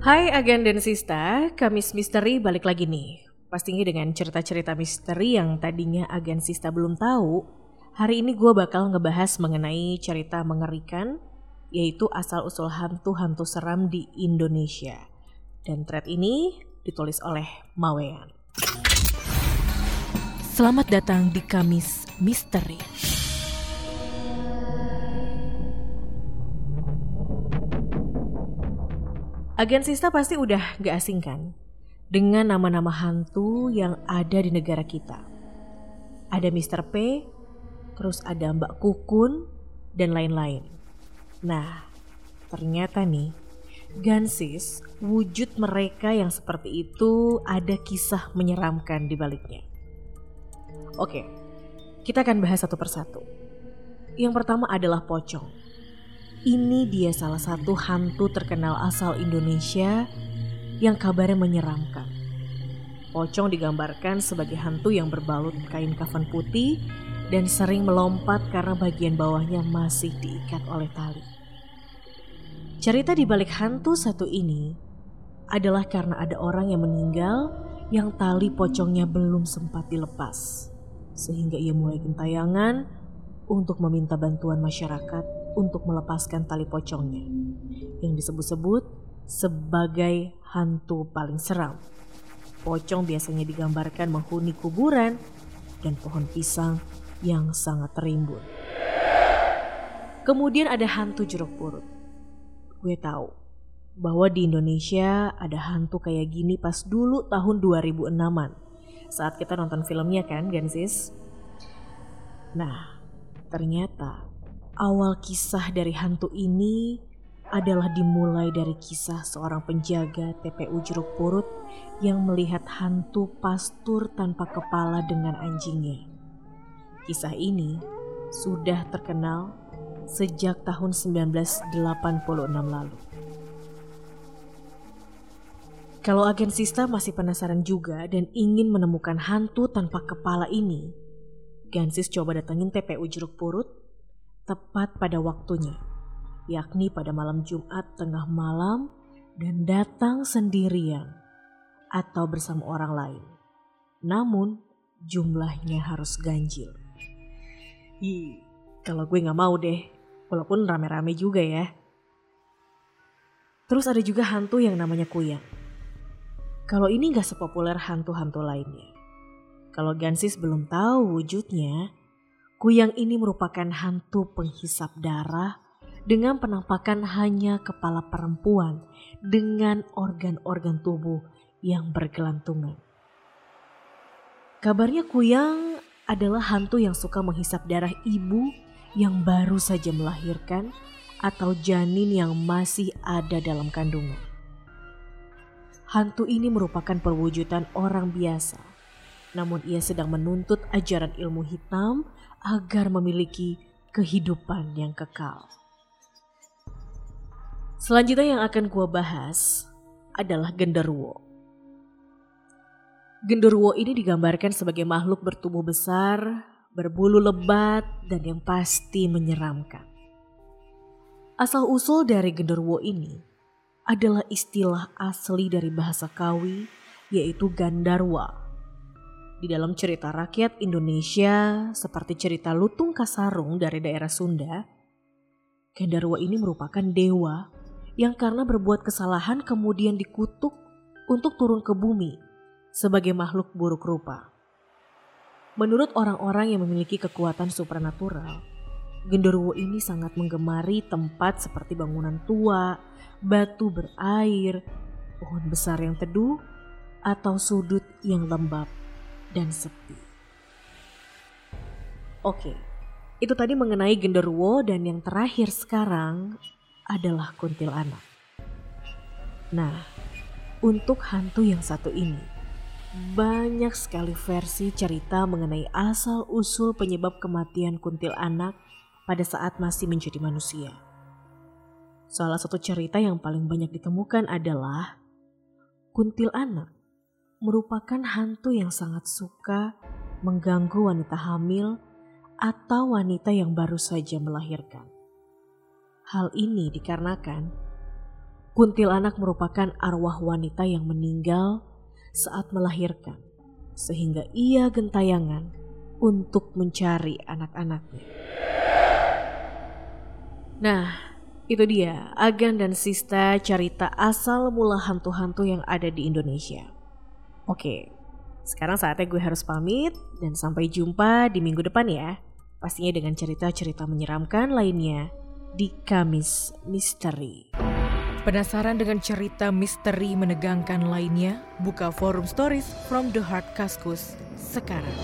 Hai Agan dan Sista, Kamis Misteri balik lagi nih. Pastinya dengan cerita-cerita misteri yang tadinya Agan Sista belum tahu, hari ini gue bakal ngebahas mengenai cerita mengerikan, yaitu asal-usul hantu-hantu seram di Indonesia. Dan thread ini ditulis oleh Mawean. Selamat datang di Kamis Misteri. Agen Sista pasti udah gak asing kan dengan nama-nama hantu yang ada di negara kita. Ada Mr. P, terus ada Mbak Kukun, dan lain-lain. Nah, ternyata nih, Gansis, wujud mereka yang seperti itu ada kisah menyeramkan di baliknya. Oke, kita akan bahas satu persatu. Yang pertama adalah pocong. Ini dia salah satu hantu terkenal asal Indonesia yang kabarnya menyeramkan. Pocong digambarkan sebagai hantu yang berbalut kain kafan putih dan sering melompat karena bagian bawahnya masih diikat oleh tali. Cerita di balik hantu satu ini adalah karena ada orang yang meninggal yang tali pocongnya belum sempat dilepas. Sehingga ia mulai gentayangan untuk meminta bantuan masyarakat untuk melepaskan tali pocongnya yang disebut-sebut sebagai hantu paling seram. Pocong biasanya digambarkan menghuni kuburan dan pohon pisang yang sangat terimbun. Kemudian ada hantu jeruk purut. Gue tahu bahwa di Indonesia ada hantu kayak gini pas dulu tahun 2006-an. Saat kita nonton filmnya kan, Gensis? Nah, ternyata Awal kisah dari hantu ini adalah dimulai dari kisah seorang penjaga TPU Jeruk Purut yang melihat hantu pastur tanpa kepala dengan anjingnya. Kisah ini sudah terkenal sejak tahun 1986 lalu. Kalau agen Sista masih penasaran juga dan ingin menemukan hantu tanpa kepala ini, Gansis coba datengin TPU Jeruk Purut tepat pada waktunya, yakni pada malam Jumat tengah malam dan datang sendirian atau bersama orang lain. Namun jumlahnya harus ganjil. Ih, kalau gue gak mau deh, walaupun rame-rame juga ya. Terus ada juga hantu yang namanya Kuyang. Kalau ini gak sepopuler hantu-hantu lainnya. Kalau Gansis belum tahu wujudnya, Kuyang ini merupakan hantu penghisap darah dengan penampakan hanya kepala perempuan dengan organ-organ tubuh yang bergelantungan. Kabarnya Kuyang adalah hantu yang suka menghisap darah ibu yang baru saja melahirkan atau janin yang masih ada dalam kandungan. Hantu ini merupakan perwujudan orang biasa, namun ia sedang menuntut ajaran ilmu hitam agar memiliki kehidupan yang kekal. Selanjutnya yang akan gua bahas adalah genderuwo. Genderuwo ini digambarkan sebagai makhluk bertubuh besar, berbulu lebat, dan yang pasti menyeramkan. Asal-usul dari genderuwo ini adalah istilah asli dari bahasa Kawi, yaitu Gandarwa di dalam cerita rakyat Indonesia seperti cerita Lutung Kasarung dari daerah Sunda, Gendarwa ini merupakan dewa yang karena berbuat kesalahan kemudian dikutuk untuk turun ke bumi sebagai makhluk buruk rupa. Menurut orang-orang yang memiliki kekuatan supernatural, Genderuwo ini sangat menggemari tempat seperti bangunan tua, batu berair, pohon besar yang teduh, atau sudut yang lembab dan sepi. Oke, itu tadi mengenai genderuwo dan yang terakhir sekarang adalah kuntilanak. Nah, untuk hantu yang satu ini, banyak sekali versi cerita mengenai asal-usul penyebab kematian kuntilanak pada saat masih menjadi manusia. Salah satu cerita yang paling banyak ditemukan adalah kuntilanak merupakan hantu yang sangat suka mengganggu wanita hamil atau wanita yang baru saja melahirkan. Hal ini dikarenakan kuntilanak merupakan arwah wanita yang meninggal saat melahirkan, sehingga ia gentayangan untuk mencari anak-anaknya. Nah, itu dia Agan dan Sista cerita asal mula hantu-hantu yang ada di Indonesia. Oke, sekarang saatnya gue harus pamit dan sampai jumpa di minggu depan ya. Pastinya dengan cerita-cerita menyeramkan lainnya di Kamis Misteri. Penasaran dengan cerita misteri menegangkan lainnya? Buka forum stories from the heart Kaskus sekarang.